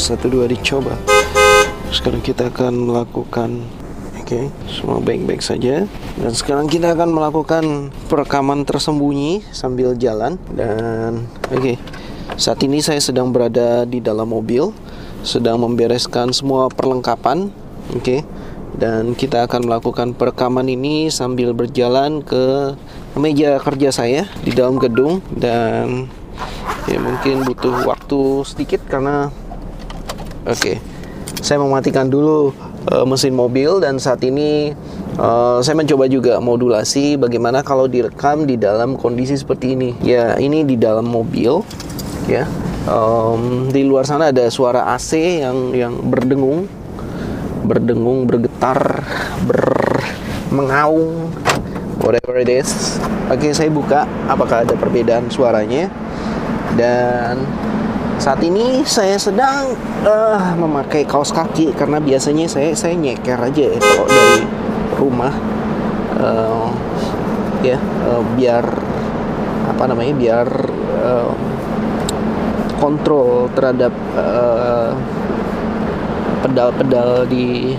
satu dua dicoba. Sekarang kita akan melakukan Oke, semua baik-baik saja. Dan sekarang kita akan melakukan perekaman tersembunyi sambil jalan. Dan oke, saat ini saya sedang berada di dalam mobil, sedang membereskan semua perlengkapan. Oke, dan kita akan melakukan perekaman ini sambil berjalan ke meja kerja saya di dalam gedung. Dan ya mungkin butuh waktu sedikit karena oke, saya mematikan dulu uh, mesin mobil dan saat ini uh, saya mencoba juga modulasi bagaimana kalau direkam di dalam kondisi seperti ini. Ya, ini di dalam mobil ya. Um, di luar sana ada suara AC yang yang berdengung, berdengung, bergetar, bermengaung, whatever it is. Oke, saya buka apakah ada perbedaan suaranya dan saat ini saya sedang uh, memakai kaos kaki karena biasanya saya saya nyeker aja ya kalau dari rumah. Uh, ya uh, biar apa namanya biar uh, kontrol terhadap pedal-pedal uh, di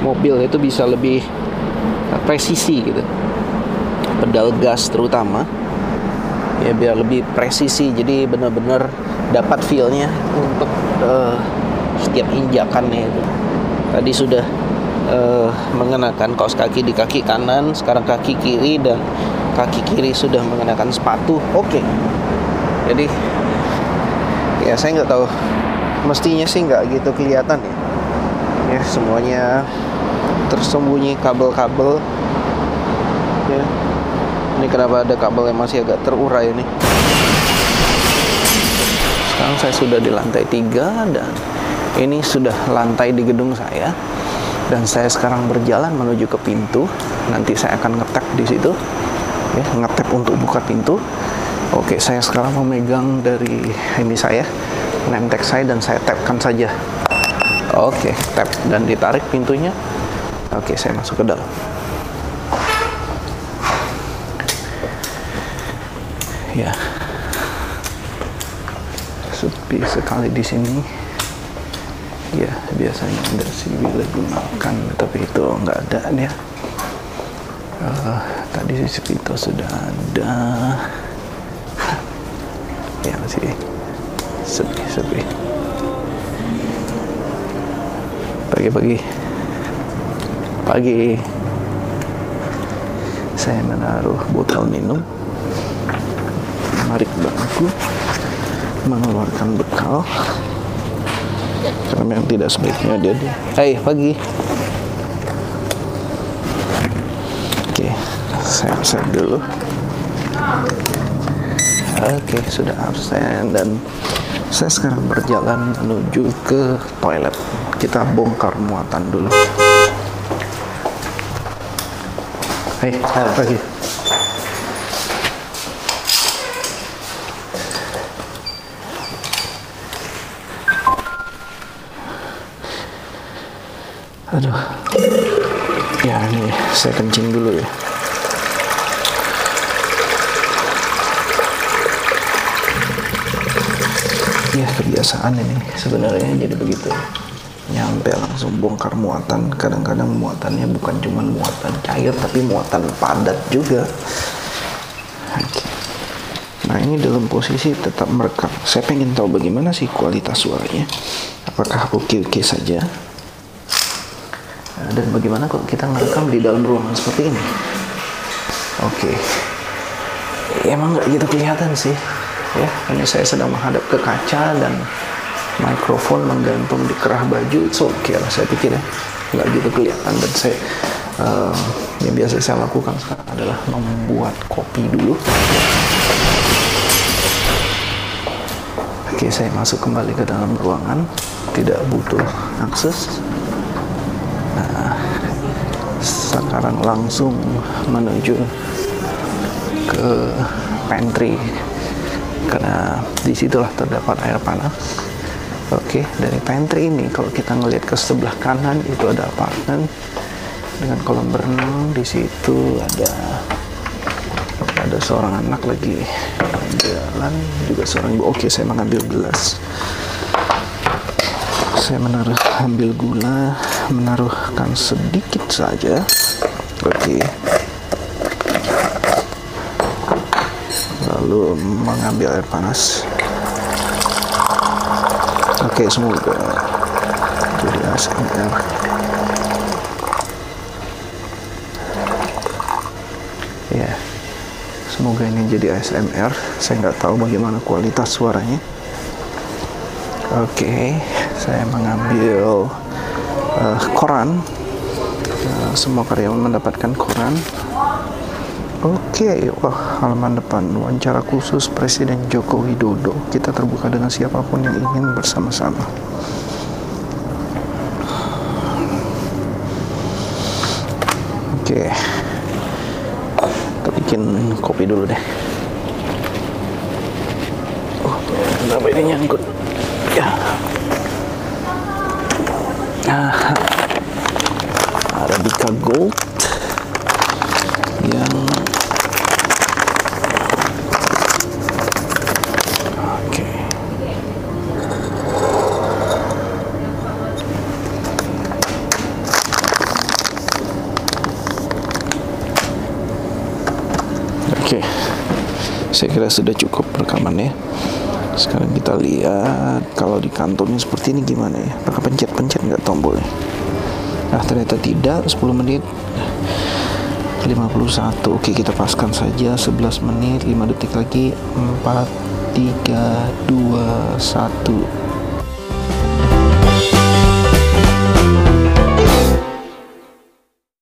mobil itu bisa lebih presisi gitu. Pedal gas terutama ya biar lebih presisi jadi benar-benar dapat feelnya untuk uh, setiap injakannya itu. Tadi sudah uh, mengenakan kaos kaki di kaki kanan sekarang kaki kiri dan kaki kiri sudah mengenakan sepatu. Oke. Okay. jadi ya saya nggak tahu. Mestinya sih nggak gitu kelihatan ya. Ya semuanya tersembunyi kabel-kabel. Ya ini kenapa ada kabel yang masih agak terurai nih sekarang saya sudah di lantai tiga dan ini sudah lantai di gedung saya. Dan saya sekarang berjalan menuju ke pintu. Nanti saya akan ngetap di situ. Ya ngetap untuk buka pintu. Oke saya sekarang memegang dari ini saya nemtek saya dan saya tapkan saja. Oke tap dan ditarik pintunya. Oke saya masuk ke dalam ya. Sepi sekali di sini. Ya biasanya ada sih lagi makan tapi itu nggak ada ya uh, tadi si itu sudah ada. Ya masih sepi sepi. Pagi-pagi. Pagi. Saya menaruh botol minum bangku mengeluarkan bekal. Karena memang tidak sebaiknya dia di Hai pagi oke saya absen dulu. Oke sudah absen. Dan saya sekarang berjalan menuju ke toilet. Kita bongkar muatan dulu. Hai pagi aduh. Ya ini saya kencing dulu ya. Ya kebiasaan ini sebenarnya jadi begitu nyampe langsung bongkar muatan. Kadang-kadang muatannya bukan cuma muatan cair tapi muatan padat juga. Nah ini dalam posisi tetap merekam. Saya pengen tahu bagaimana sih kualitas suaranya. Apakah oke-oke saja dan bagaimana kalau kita ngerekam di dalam ruangan seperti ini? Oke. Okay. ya, emang nggak gitu kelihatan sih. Ya hanya saya sedang menghadap ke kaca dan mikrofon menggantung di kerah baju. Itu oke okay saya pikir ya. Nggak gitu kelihatan. Dan saya uh, yang biasa saya lakukan sekarang adalah membuat kopi dulu. Oke saya masuk kembali ke dalam ruangan. Tidak butuh akses sekarang langsung menuju ke pantry. Karena di situlah terdapat air panas. Oke dari pantry ini kalau kita ngelihat ke sebelah kanan itu ada apartemen dengan kolam berenang. Di situ ada ada seorang anak lagi jalan juga seorang ibu. Oke saya mengambil gelas. Saya menaruh ambil gula menaruhkan sedikit saja oke lalu mengambil air panas. Oke semoga jadi ASMR ya semoga ini jadi ASMR saya nggak tahu bagaimana kualitas suaranya. Oke, saya mengambil uh, koran. Uh, semua karyawan mendapatkan koran. Oke, wah halaman depan wawancara khusus Presiden Joko Widodo. Kita terbuka dengan siapa pun yang ingin bersama-sama. Oke, kita bikin kopi dulu deh. Oh, kenapa ini nyangkut? ya nah, Arabica Gold. Yang oke. Oke. Saya kira sudah cukup rekamannya sekarang kita lihat kalau di kantornya seperti ini gimana ya? Pakai pencet-pencet nggak tombolnya nah ternyata tidak. 10 menit. 51 oke kita paskan saja. 11 menit 5 detik lagi. 4 3 2 1